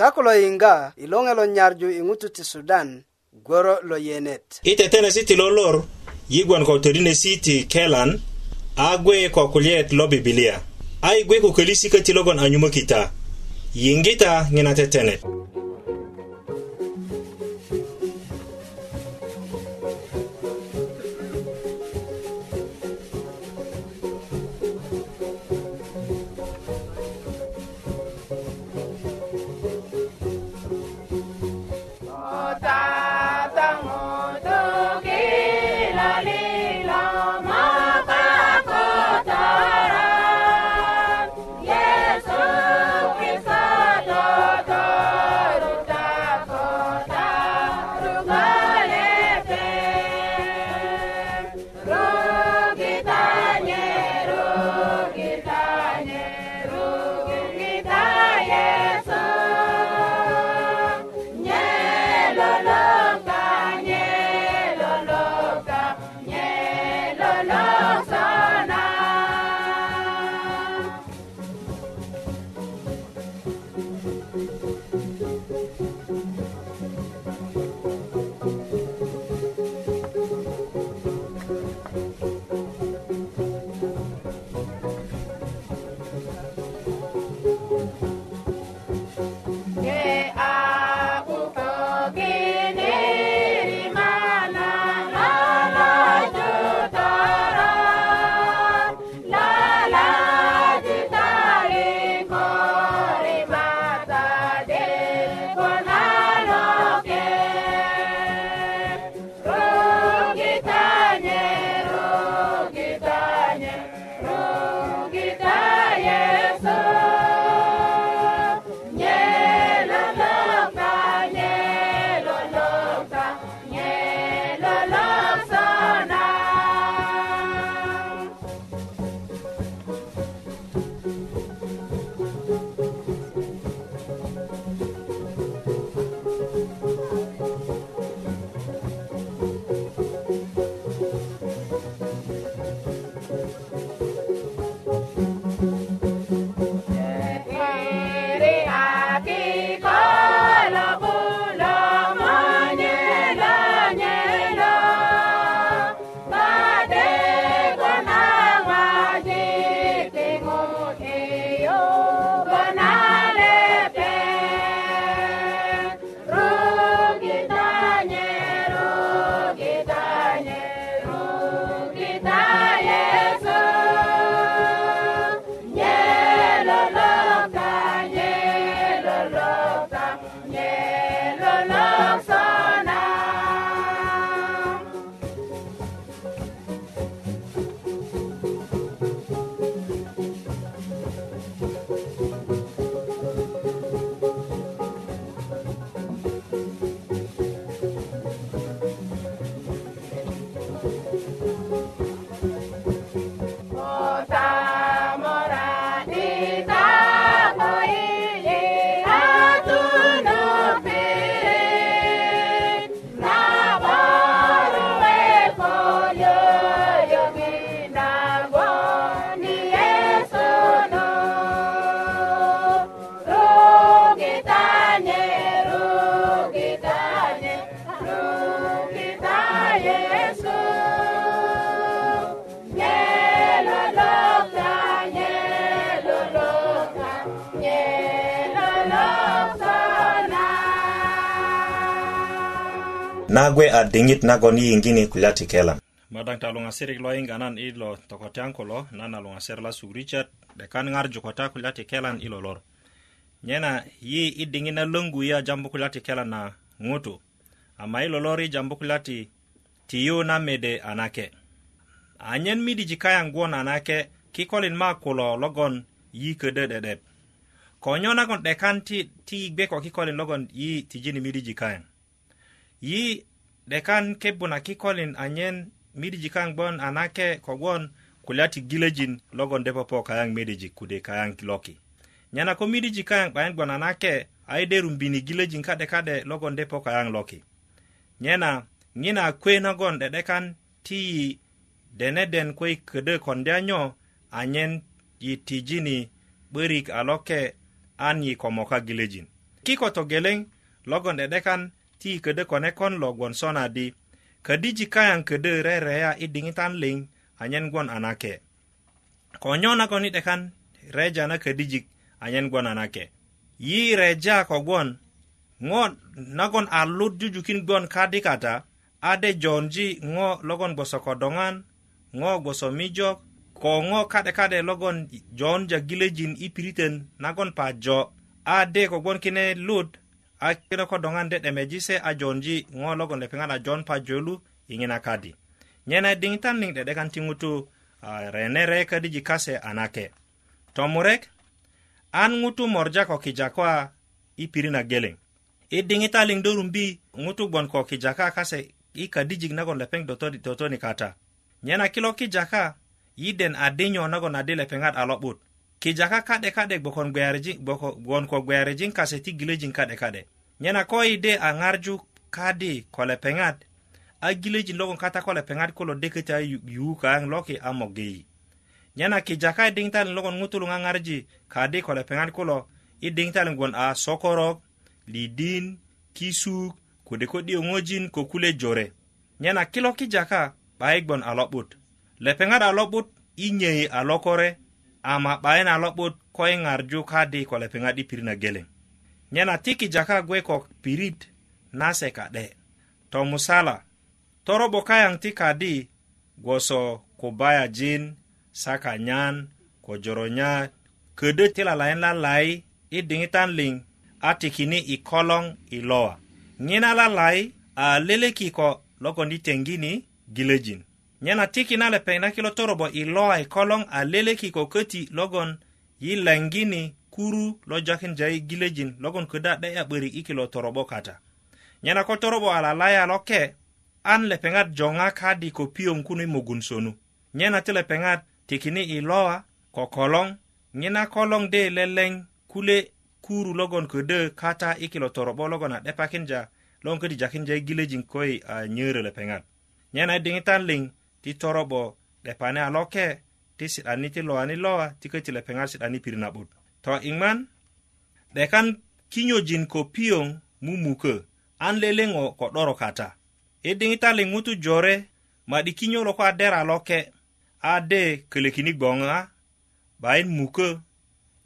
chako lo yinga ilonge lo nyarju ingutu ti Sudan gworo lo yenet. Itetene siti lo lor yigwan ko terine siti kelan agwe ko kulyet lo bibilia. Aigwe ko kelisi ka tilogon anyumo kita. Yingita ngina tetene. Mm-hmm. nagwe a diŋit nagon yiyiŋgini kulya ti kelan madaŋ ta luŋasirik lo yiŋga nan i lo tokotyaŋ kulo nan a luŋasir lasuk richard 'dekan ŋarju ko ta kulya ti kelan i lolor nyena yi i diŋit na löŋgu yi a jambu kulya ti kelan na ŋutu ama i lolor i jambu kulya ti tiyu na mede a nake anyen midiji kayaŋ guwon a nake kikolin ma kulo logon yi ködö 'de'de ko nyo nagon 'dekan ti ti yigbe ko kikolin logon yi tijini midiji kayaŋ yi dekan kebu na kikolin anyen midiji kaŋ gbon a nake kogwon kulya ti gilejin logon de popo kayaŋ medeji kude kayaŋ loki nyana ko midiji kayaŋ 'bayin gbon a nake a yi derumbini gilejin kade kade logon de po kayaŋ loki nyena ŋina kwe nogon dedekan ti yi deneden ko yi ködö kondya nyo anyen yi tijini 'börik a loke an yi komoka gilejin kiko togeleŋ logon dedekan ti ködö ko nekon lo gwon sona di ködiji kayaŋ ködö rereya i diŋitan liŋ anyen gwon anake ko nyo nagon i 'dekan reja na ködijik anyen gwon anake yi reja kogwon ŋo nagon a lut jujukin gwon kadi kata ade jonji ŋo logon gboso kodoŋan ŋo gboso mijok ko ŋo kade kade logon jonja gilejin i piritön nagon pajo ade kogwon kine lut a kilo ko doŋan de demeji se a jonji ŋo logon lepeŋat a jon pa jölu yiŋina kadi nyena diŋ tan niŋ de'dekan ti ŋutu uh, rene re kadiji kase a nake tomurek an ŋutu morja ko kija e ko a i pirin a geleŋ i diŋita liŋ do rumbi ŋutu gbon ko kija ka kase i kadijik nagon lepeŋ dotoni kata nyena kilo kija ka yi den adinyo nagon adi lepeŋat a lo'but kija ka ka'de ka'de gbokongon ko gwearijin kase ti gilöjin ka'de ka'de nyena ko ide a ŋarju kadi ko lepeŋat a gilöjin logon kata ko lepeŋat kulo de köti a yuu kaŋ loki a mogeyi nyena kija ka i diŋitalin logon ŋutulu ŋaŋarji kadi ko lepeŋat kulo i diŋitalin gwon a sokorok lidin kisuk kode ko 'diyöŋojin ko kule jore nyena kilo kijaka 'bayi gbon a lo'but lepeŋat a lo'but i nyöyi a lokore ama 'bayin a lo'but ko i ŋarju kadi ko lepeŋat i pirit na geleŋ nyena tiki jaka gwe ko pirit nase ka'de to musala torobo kayaŋ ti kadi gwoso kubayajin sakanyan ko joronya ködö ti lalayin lalai i diŋitan liŋ a tikini i koloŋ i lowa ŋina lalai a leleki ko logon i teŋgini gilejin nye na tiki na lepeŋ na kilo torobo i loa i koloŋ a leleki ko köti logon yi lengini kuru lo jakinja i gilejin logon köda 'de'ya 'böri i kilo torobo kata nye na ko torobo a lalaya loke an lepeŋat joŋa kadi ko piyoŋ kunu i mugun sonu nye na ti lepeŋat tikini i loa ko koloŋ ŋina koloŋ de leleŋ kule kuru logon ködö kata i kilo torobo logon a 'depakinja logon köti jakinja i gilejin ko i a nyörö lepeŋat nye na i diŋitan liŋ ti toro'bo 'depani a loke ti si'dani ti lowani lowa ti köti lepeŋat si'dani pirit na'but to iman 'dekan kinyojin ko piyoŋ mumukö an leleŋo ko 'doro kata i e diŋitali ŋutu jore ma'di kinyolo ko a dera loke a de kölökini gboŋa bayin mukö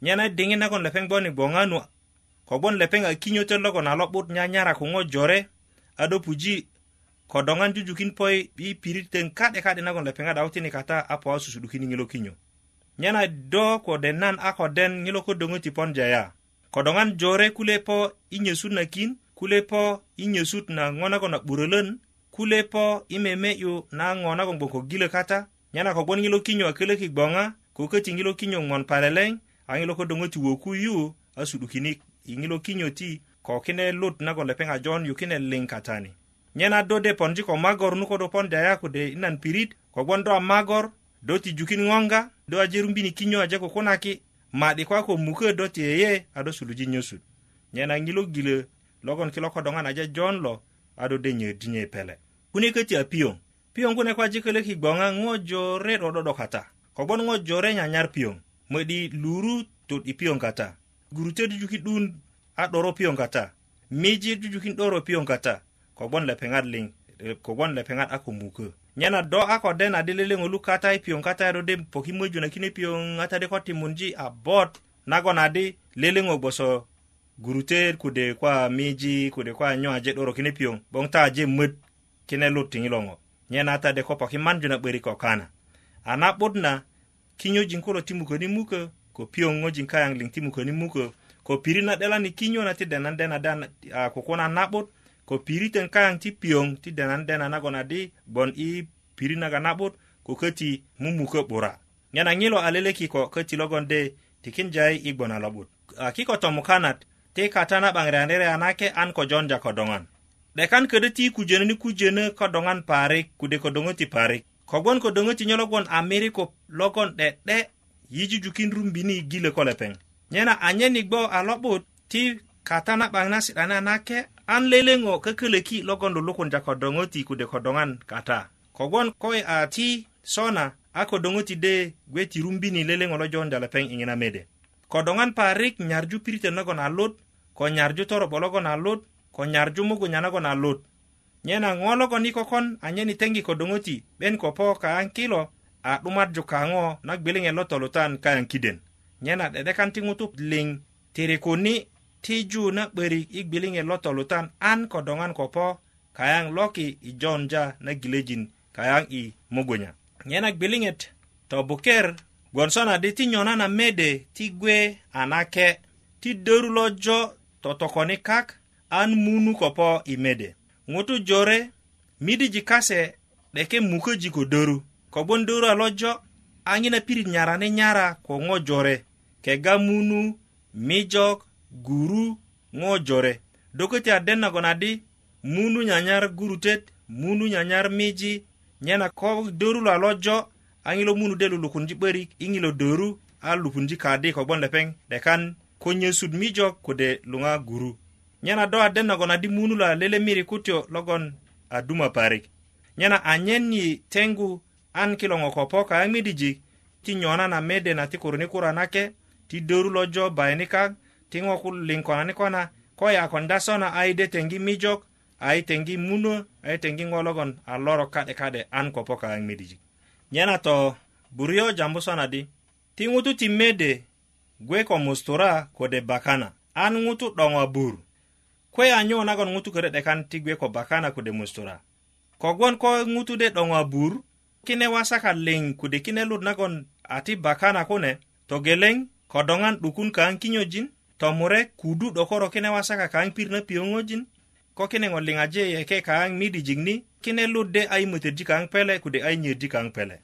nyena i diŋit nagon lepeŋ gboni gboŋanu kogbon lepeŋ a kinyötöt logon a lo'but nyanyara ko ŋo jore a do puji kodoŋan jujukin poi i pirit teŋ ka'de ka'de nagon lepeŋa dautini kata a po a susudukini ŋilo kinyo nyena do ko den nan a ko den ŋilo ko ti pon jaya kodoŋan jore kule po i nyesut na kin kule po i nyesut na ŋo nagon a 'burölön kule po i meme'yu na ŋo nagon gboŋ ko gilö kata nyena kogwon ŋilo kinyo a kölöki gboŋa ko köti ŋilo kinyo ŋon paleleŋ a ŋilo ko ti woku yu a su'dukini i ŋilo kinyo ti ko kine lut nagon lepeŋ a jon yu kine liŋ katani nyen ado de pon ji ko magor nu ko do pon de ayaku de i nan pirit kogwon do a magor do tijukin ŋoŋga do aje rumbini kinyo aje kukunaki ma'di ko a ko mukö do ti yeye ado suluji nyosut nyen a ŋilo gilö logon kilo kodoŋan aje jon lo ado de nyö dinye pele kune köti a piyoŋ piyoŋ kune ko aje kölöki gboŋa ŋo jore 'do'dodo kata kogwon ŋo jore nyanyar piyoŋ mödi luru tut i piyoŋ kata gurutyö jujuki 'dun a 'doro piyoŋ kata miji jujukin 'doro piyoŋ kata kogbon lepeŋat liŋ kogbon lepeŋat a ko mukö nyena do a ko den adi leleŋolu kata i e piyoŋ kata yadu e di poki möju na kine piyoŋ ata di ko timunji a bot nagon adi leleŋo gboso gurute kude kwa miji kude kwa nyo aje 'doro kine piyoŋ 'boŋ ta aje möt kine lut tiŋilo ŋo nyena ata de ko poki manju na 'börik ko kana a na'but na kinyojin kulo ti mukönin mukö ko piyoŋ ŋojin kayaŋ liŋ ti mukönin mukö ko pirit na 'delani kinyo na ti denan den ade a kukuna na'but ko piriten kayaŋ ti piyoŋ ti denan dena nagon adi bon i piri naga na'but ko köti mumukö 'bura nyena ŋilo a leleki ko köti logonde tikinjai i gbon a lo'but a kiko tomukanat ti kata na 'baŋ reyanderey anake an ko jonja ko doŋan 'dekan ködö ti kujönöni kujönö ko doŋan parik kude ko doŋöti parik kogwon ko doŋöti nyo logwon a miriko logon 'de'de yijujukin rumbini i gilö ko lepeŋ nyena anyen i gbo a lo'but ti kata na 'baŋ na si'dani anake an leleŋo kökölö ki logon lulukunja ko doŋö ti kude ko doŋan kata kogwon koy e a ti sona a ko doŋö ti de gwe ti rumbini leleŋo lo jowonja lepeŋ 'yiŋina mede ko doŋan parik nyarju piritön nagon a lut ko nyarju toro'bo logon a lut ko nyarju mugunya nagon a lut nyena ŋo logon i kokon anyen i teŋgi ko doŋö ti 'ben ko po kaŋ kilo a 'dumarju kaŋo na gbiliŋet lo tolutan kayaŋ kiden nyena 'de'dekan ti ŋutu liŋ tirikuni tiju na 'börik i gbiliŋet lo tolutan an kodoŋan ko po kayaŋ loki i jonja na gilejin kayaŋ i mugunya nyena gbiliŋet to buker gwonson adi ti nyona na mede ti gwe a nake ti döru lo jo totokoni kak an munu ko po i mede ŋutu jore midiji kase 'deke mukoji ko döru kobgon döru a lo jo aŋina pirit nyarani nyara ko ŋo jore kega munu mijok guru ŋo jore do köti aden nagon adi munu nyanyar gurutet munu nyanyar miji nyena ko doru lo alojo a ŋilo munu de lulukunji 'börik i ŋilo doru a lupunji kadi kogboŋ lepeŋ dekan ko nyesut mijo kode luŋa guru nyena do aden nagon adi munu lo alele miri kutyo logon aduma parik nyena anyen yi tengu an kilo ŋo kopo kayaŋ midijik ti nyona na mede na ti kuruni kuranake ti doru lojo bayini kak tiŋ woku liŋ konani kona ko yakonda sona a yide tengi mijok a yi tengi muno a yi tengi ŋo logon a lorok ka'de ka'de an ko poka a midijik nyena to buryo jambu sona di ti ŋutu ti mede gwe ko mustura kode bakana an ŋutu 'doŋo bur kwe a nyo nagon ŋutu kode 'dekan ti gwe ko bakana kode mustura kogwon ko ŋutu de 'doŋo bur kine wasaka liŋ kude kine lut nagon a ti bakana kune togeleŋ kodoŋan 'dukun kaan kinyojin tomure kudu 'dokoro kine wasaka kaŋ pir na piyo ŋojin ko kine ŋo liŋaje yeke kaŋ midijik ni kine lude a i mötöji kaŋ pele kode a i nyöji kaŋ pele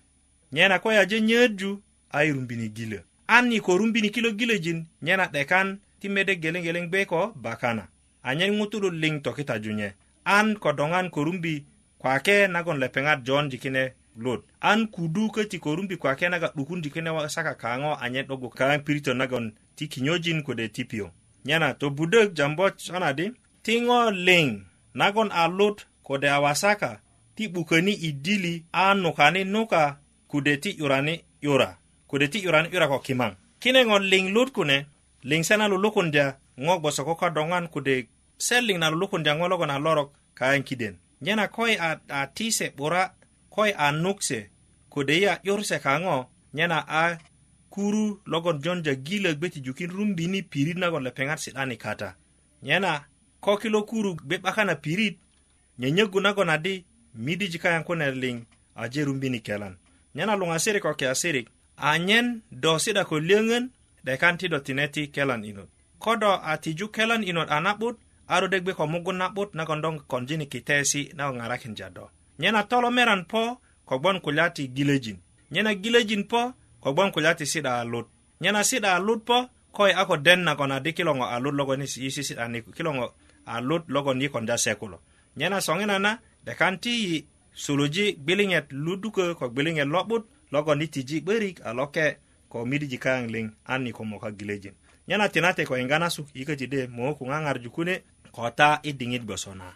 nyena ko yaje nyöju a i rumbini gilö an i ko rumbini kilo gilöjin nyena 'dekan ti mede gelegeleŋ gbe ko bakana anyen ŋutulu liŋ tokitaju nye an ko doŋan ko rumbi kwake nagon lepeŋat jonji kine lord an kudu ka ti korumbi kwa kena ga dukundi kena wa saka kango anye dogo ka pirito nagon ti kinyojin ko de tipio nyana to budog jambo chana di tingo ling nagon a lord ko de awasaka ti bukani idili an nukani nuka kudeti yurani yura kudeti yurani yura ko kimang kine ngon ling lord kune ling sana lulukun dia ngok boso ko kadongan kude selling na lulukun dia ngologon a lorok kaen kiden nyana koi a, a tise bura koy a nukse kode yi a 'yurse kaŋo nyena a kuru logon jonja gilök be ti jukin rumbini pirit nagon lepeŋat si'dani kata nyena ko kilo kuru be 'bakan a pirit nyönyögu nagon adi midiji kayaŋ kune liŋ aje rumbini kelan nyena luŋasirik ko kiasirik anyen do si'da ko löŋön 'dekan ti do tine ti kelan inot ko do a tiju kelan inot a na'but a rodek be ko mugun na'but nagon don konjini kitesi nagon ŋarakinja do nyena tolomeran po kogbon kulya ti gilejin nyena gilejin po kogbon kulya ti si'da a lut nyena si'da a lut po koye a ko den nagon adi kiloŋo a lut logon yi sisi'da ni kiloŋo a lut logon yikonda se kulo nyena soŋina na dekan ti yi suluji gbiliŋet ludukö ko gbiliŋet lo'but logon yi tiji 'börik a loke ko midiji kayaŋ liŋ an yi komoka gilejin nyena tinate ko yinga na su yiköji de moŋö ku ŋaŋarju kune kota i diŋit gboso na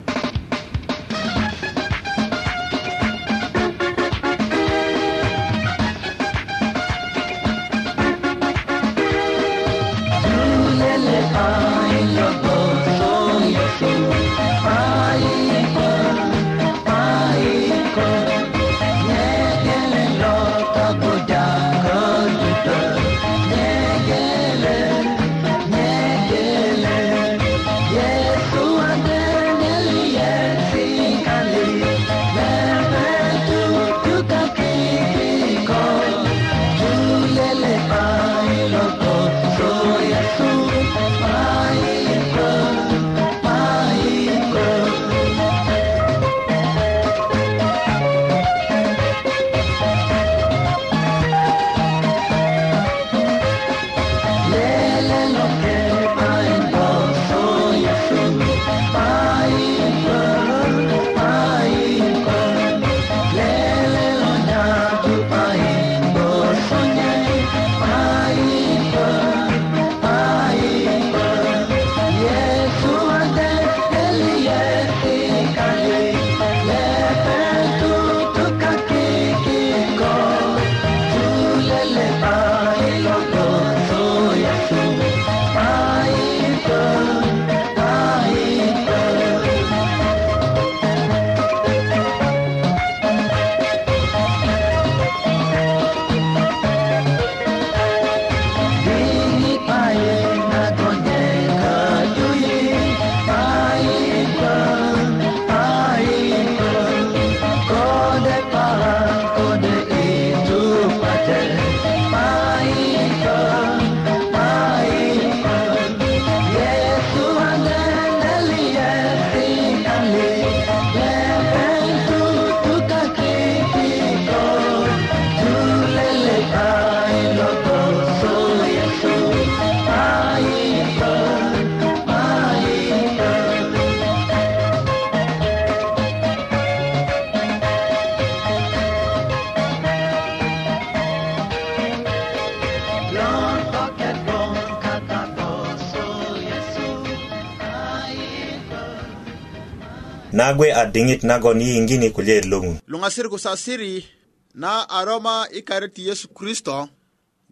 nagwe adingit nagon yingini kulye lungu ku kusasiri na aroma i kariti yesu kristo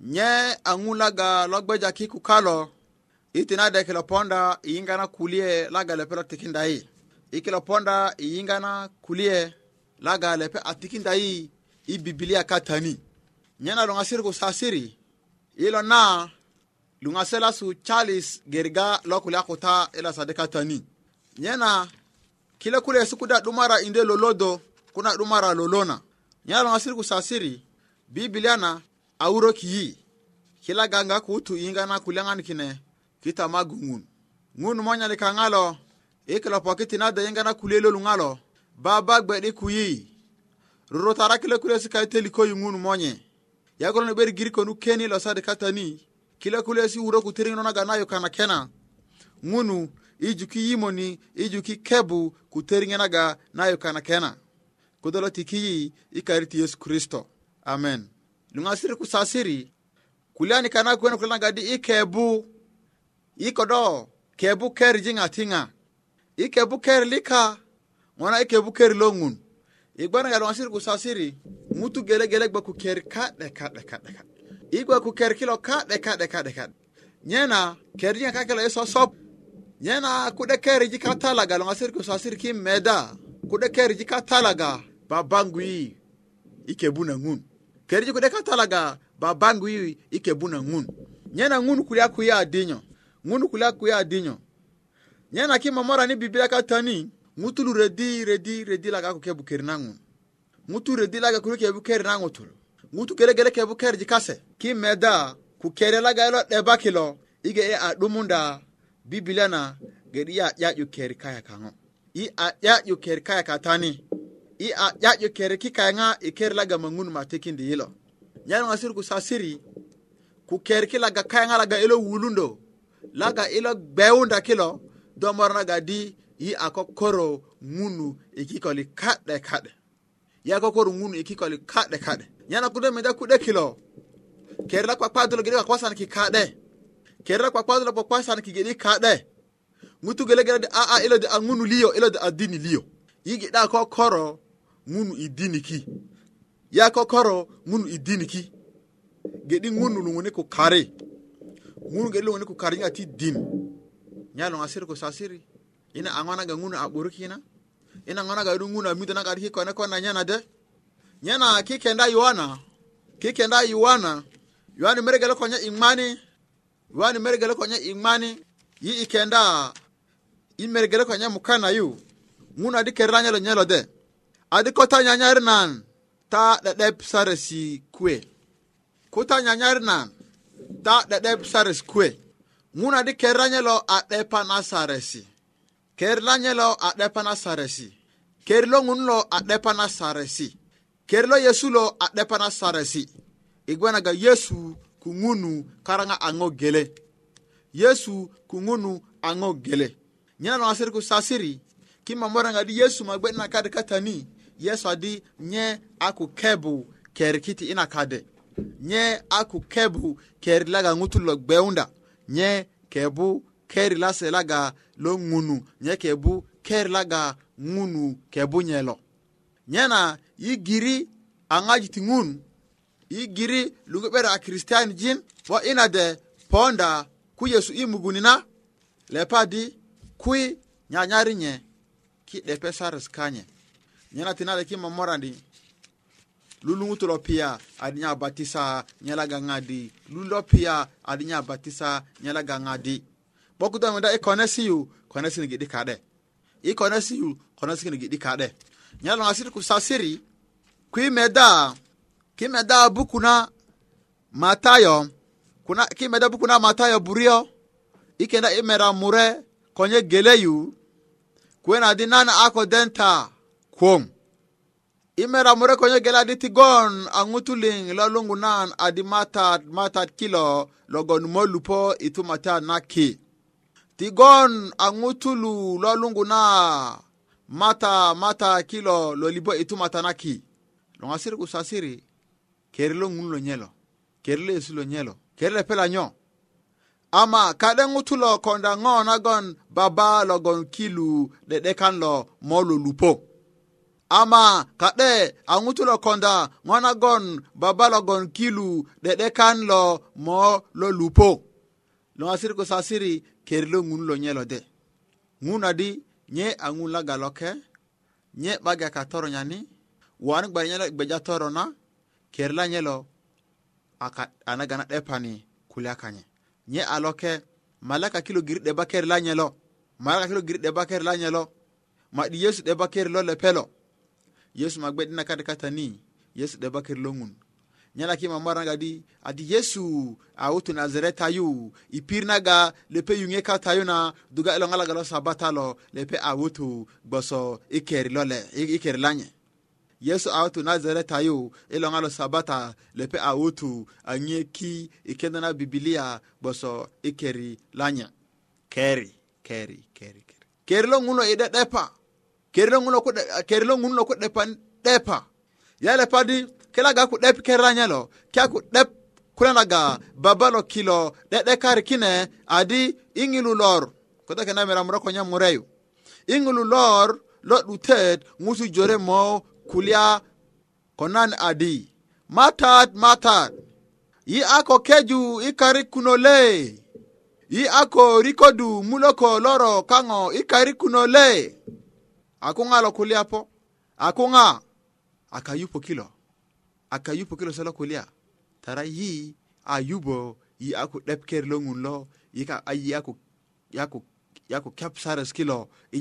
nye aŋu laga logbejaki kukalo i tinade kilo ponda i yiŋgana kulie laga lepe lo tikinda yi i kilo ponda i yiŋgana kulie laga lepe a tikinda yi i bibilia katani nye na luŋasir kusasiri i lo na luŋase lasu chalis geriga lo kulya kuta i lasadi ka nye na kila kule yesu kuda dumara inde lolodo kuna dumara lolona nyala ngasiri kusasiri bibiliana auro kiyi kila ganga kutu ingana kulangan kine kita magungun ngun monya lika ngalo ikilo pokiti nada ingana kulelo lungalo baba gbedi kuyi ruro tara kila kule yesu kaite liko yu ngun monye yagolo ni beri giriko nukeni losadi katani kila kule yesu uro kutiringi nona ganayo kana kena ngunu ijuki yimoni ijuki kebu kuteri ŋenaga na yukana kena kodo lo tiki yi i karit yesu kristo amen luŋasiri ku sasiri kulyani kana kuwena kulya nagadi i kebu i kodo kebu ker jiŋatiŋa i kebu ker lika ŋo na i kebu ker lo ŋun i gbanaga luŋasiri ku sasiri ŋutu gelegele gba ku ker ka'deka'deka'deka i gba ku ker kilo ka'deka'deka'deka nyena ker jiŋa kakilo i sosopu yana kuɗe keriji ka talaga longa sirki so sirki meda kuɗe keriji ka talaga babangui ike buna ngun keriji kuɗe babangui ike ngun nyena ngun kulia kuya adinyo ngun kulia kuya adinyo nyena ki mamora ni biblia ka tani redi redi redi laga ko kebu keri na ŋun ŋutu redi laga kulu kebu keri na ŋutul ŋutu gelegele kebu keriji kase kimeda meda ku kere laga ilo ɗeba kilo ige e a bibilia na gbede ya yajo keri kaya ka ngo i a yajo keri kaya ka tani i a yajo keri ki kaya nga i keri laga mangun ma tekin di ilo nyano nga siri ku sasiri ku keri ki laga kaya nga laga ilo wulundo laga ilo beunda kilo do mor na ga di i a ko koro ngunu i ki koli kade kade i a ko koro ngunu i ki koli kade kade nyano kudo meda kude kilo keri la kwa kwa dolo gede kwa kwa san ki kade kade kera kwa kwa la kwa sana kigeli kaɗe mutu gele gele a a ilo de angunu ngunu liyo ilo de adini dini liyo yigi da ko koro ngunu idini ki ya ko koro ngunu idini ki gedi ngunu lungune ko kare ngunu gedi lungune ko kare ngati din nyalo ngasir ko sasiri ina angona ga ngunu a burkina ina ngona ga du ngunu a mitana ga ki ko na ko na nyana de nyana ki kenda yuana ki kenda yuana yuani mere gele ko nya imani iwanyu imeregerekonye imani yi ikenda mukana yu muna di kerra nyelo nyelo de adi kota nyanyari nan ta ɗeɗep si kue kota nyanyari nan ta ɗeɗep sares kue ŋun adi kerra nyelo a ɗepa na saresi kerla nyelo a ɗepa na saresi kerlo ŋun lo a ɗepa na si kerlo yesu lo a ɗepa si igwana ga yesu kungunu karanga ango gele yesu kungunu ango gele nyana na asiri kusasiri kima mora ngadi yesu magbe na kade katani yesu adi nye aku kebu keri kiti ina kade nye aku kebu keri laga ngutu lo gbeunda nye kebu keri lase laga lo ngunu nye kebu keri laga ngunu kebu nye lo nyena yigiri angaji ti ngunu i giri lugbera a kristiyan jin bo ina de ponda ku yesu i muguni na lepa di kui nyanyarinye ki depe saras kanye nyena tina de ki mamorandi lulungutu lo pia adi nya batisa nyela gangadi lulo pia adi nya batisa nyela gangadi boku da ngada ikonesi e, yu konesi ni gidi kade ikonesi e, yu konesi ni gidi kade nyela ngasiri ku sasiri ku imeda ku imeda kimeda na matayo kuna kimeda na matayo buriyo ikenda imera mure konye geleyu kwena adi nan ako denta kwom imera mure konye gele adi tigon aŋutu liŋ lo lungu nan adi matat matat kilo logon molupo itu na naki tigon aŋutulu lo lungu na mata mata kilo lolibo itu matanaki loŋasiri kusasiri keri lo ŋun lo nyelo keri lo yesu lo nyelo keri lepela nyo ama kade ŋutu lo konda ŋo nagon baba logon kilu dedekan lo mo lo lupo ama kade a ŋutu lo konda ŋo nagon baba logon kilu dedekan lo mo lo lupo loŋasir ko sasiri keri lo ŋun lo nyelo de ŋun adi nye a ŋun lagaloke nye bage katoro nyani wani gbeja toro na kerla nye lo anagana depani kulia kanye nye aloke malaka kilo giri deba kerla nye lo malaka kilo giri deba kerla nye lo madi yesu deba keri lo lepelo yesu magbe dina kade kata ni yesu deba keri lo ngun nye laki mamara nga di adi yesu awutu nazareta yu ipir naga lepe yunge kata yu na duga ilo ngala galo sabata lo lepe awutu boso ikeri lo le ikeri lanye yesu awotu nazaret ayu ilong e alo sabata lepe awutu anyie ki ikenda e na bibilia boso ikeri e lanya keri keri keri keri keri lo nguno ide depa keri lo nguno kude keri lo nguno kude depa depa yale padi kila ga ku dep keri lanya lo kya ku dep kulana ga babalo kilo dede kari kine adi ingilu lor kota kena mera mroko nya mureyu ingilu lor lo dutet ngusu jore mo kulia konan adi matat matat yi ako keju ikari kuno le yi ako rikodu muloko loro kango ikari kuno le lo kulia po akuŋa aka yupo kilo aka kilo se kulia tara yi ayubo yi aku 'depker lo ŋun lo yi ka ayi skilo yaku yaku kep kilo i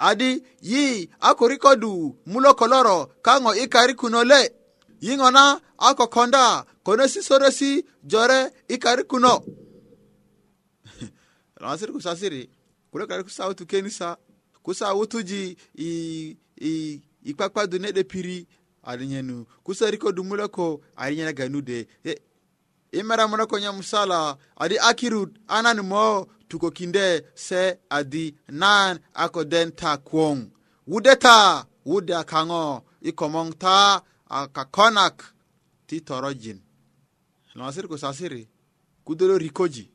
adi yi a kori kodu mulo koloro kango ikari kuno le yingona a kokonda kono sisoresi jore ikari kuno lansiri kusasiri kule kari kusa utu kenisa kusa utu ji i i ikpakpa du nede piri ari nyenu kusa riko du mulo ko ari nyenaga nude e, imera mulo ko nyamusala adi akirut anani mo tuko kinde se adi nan ako den ta kuong. wude ta wude akango ikomong ta akakonak ti torojin lomasiri kusasiri kudolo rikoji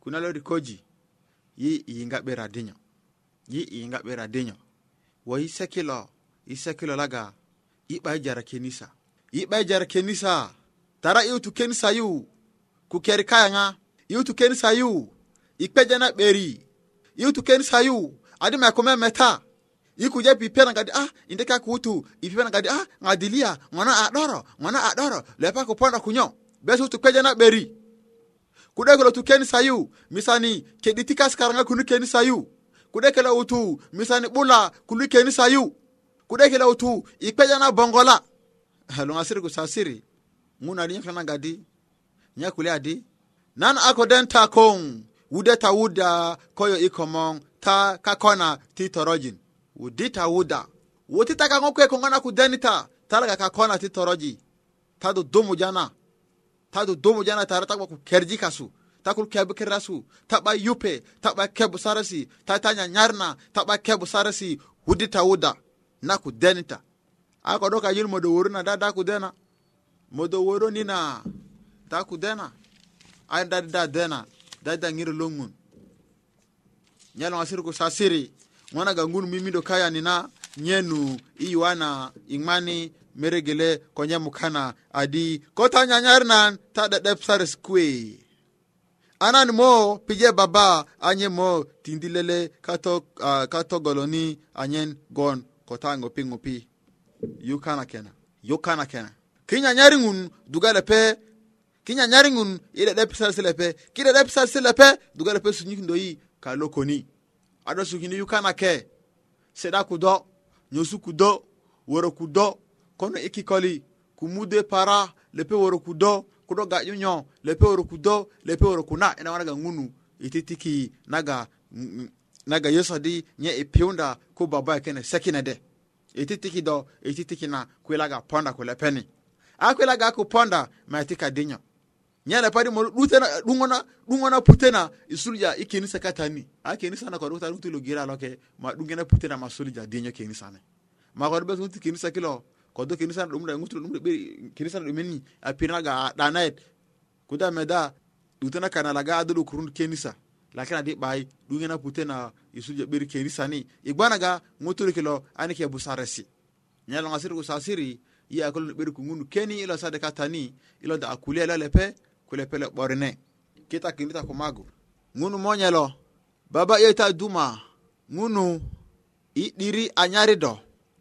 kunalo rikoji yi iyinga 'bera dinyo yi iyinga 'bera dinyo Wa i sekilo i sekilo laga i ijara jara kenisa yi 'ba i jara kenisa tara iwutu kenisa yu ku keri kayaŋa iwutu kenisa yu ikpeja na beri ken sayu adi mekome meta ikuja na gadi ah inde ka kutu na gadi ah ngadilia ngona adoro ngona adoro lepa pona kunyo besu tu na beri kude tu ken sayu misani keditika skaranga kunu ken sayu kude kudekela utu misani bula kunu ken sayu kude kudekela utu na bongola halu eh, lungasiri kusasiri nguna adi nyakana ngadi nyakule adi nan akoden takong wudeta wuda koyo ikomon ta kakona ti torojin wudita wuda wotita ka ŋo kue koŋona kudenita taraga kakona ti toroji ta do dumu jana ta do dumu jana tara ta ku kerji kasu ta kul kebu kerasu ta ba yupe ta ba kebu sarasi ta ta nyanyarna ta ba kebu sarasi wudita wuda na ku denita ako doka ka modo woruna da da dena modo woro nina da kudena ay da da dena dadaŋiri lo ŋun nyel ŋwasir ko sasiri ŋo naga ŋun mimindo kayani na nyenu i yuana i ŋmani meregele ko nyemukana adi ko ta nyanyar nan ta 'de'dep saris kuwe anan mo pije baba anye mo tindi lele katogoloni uh, kato anyen gon ko ta ŋopi ŋopi yukana kena yukana kena kinyanyar ŋun dugalepe kinyanyari ŋun i dedep salsi lepe ki dedep salsi lepe duga lepe sunyikindo yi ka lokoni ado sukindi yukana ke seda kudo nyosu kudo woro kudo kono ikikoli kumude para lepe woro kudo kudo gayunyo lepe woro kudo lepe woro kuna ina wanaga ŋunu ititiki naga mm, naga yeso di nye ipiunda ku baba yakene sekinede ititiki do ititiki na kwilaga ponda kulepeni akwilaga aku ponda maitika dinyo nyana pari mo dutena dungona dungona putena isulja ikenisa katani a ah, kenisa na kodo taru tulo gira loke ma dungena putena ma sulja dinyo kenisa ne ma kodo be sunti kenisa kilo kodo kenisa dum da ngutu dum be kenisa dum ni a pirna ga danaet kuda meda dutena kana laga adulu kurun kenisa lakini adi bai dungena putena isulja beri kenisa ni igbana ga ngutu kilo anike busaresi nyala ngasiri usasiri iya kolon beri kungunu keni ilo sade katani ilo da akulia ilo lepe kule pele ɓorne kita kimita ko ŋunu monyelo baba yeta duma ŋunu i 'diri anyari do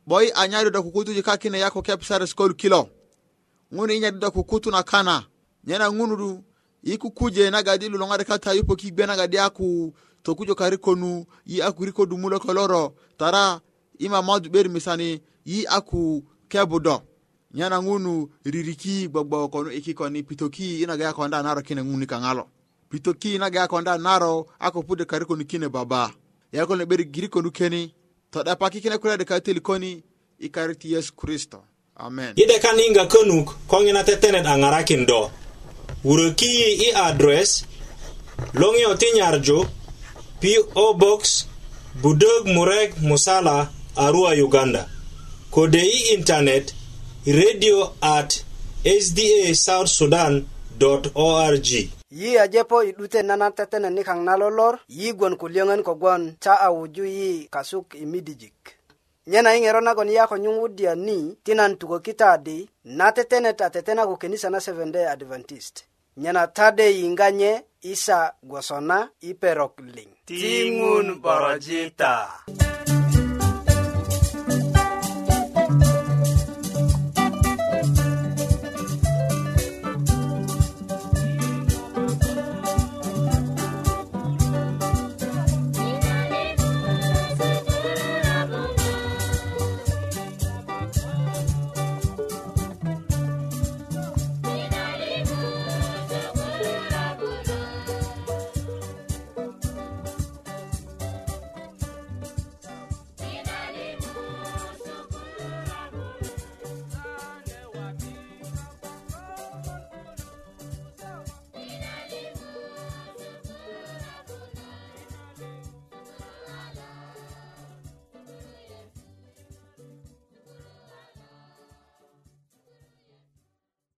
'boyi anyari do kukutuji kakine yako kepsar skol kilo ŋunu i do kukutu na kana nyena ŋunu i kukuje nagadi luloŋadi kata yupo kigbe nagadi aku tokujo karikonu yi aku riko dumulo koloro tara i mamadu 'beri misani yi aku kebu do nyana ŋunu ririki gbogbo konu iki koni pitoki ina gaya konda naro kine ŋuni kaŋalo pitoki ina gaya konda naro ako pude kari konu kine baba yako ne beri giri konu keni toda paki kine kulede kari teli koni ikari ti yesu kristo amen ide kan inga konuk kongina tetenet angarakin do uruki i adres longi oti nyarjo P.O. Box Budog Murek Musala Arua Uganda kode i internet radio at sda south sudan org yi ajepo i 'dute nanar tetene nikaŋ na lolor yi gwon kulyöŋön kogwon ta a wuju yi kasuk i midijik nyena i ŋero nagon yi a konyuŋ wudya ni ti nan tukökita di na tetenet a tetena ko kenisa na seven day adventist nyena tade yiŋga nye isa gwoso na i perok liŋ tiŋun borojita ti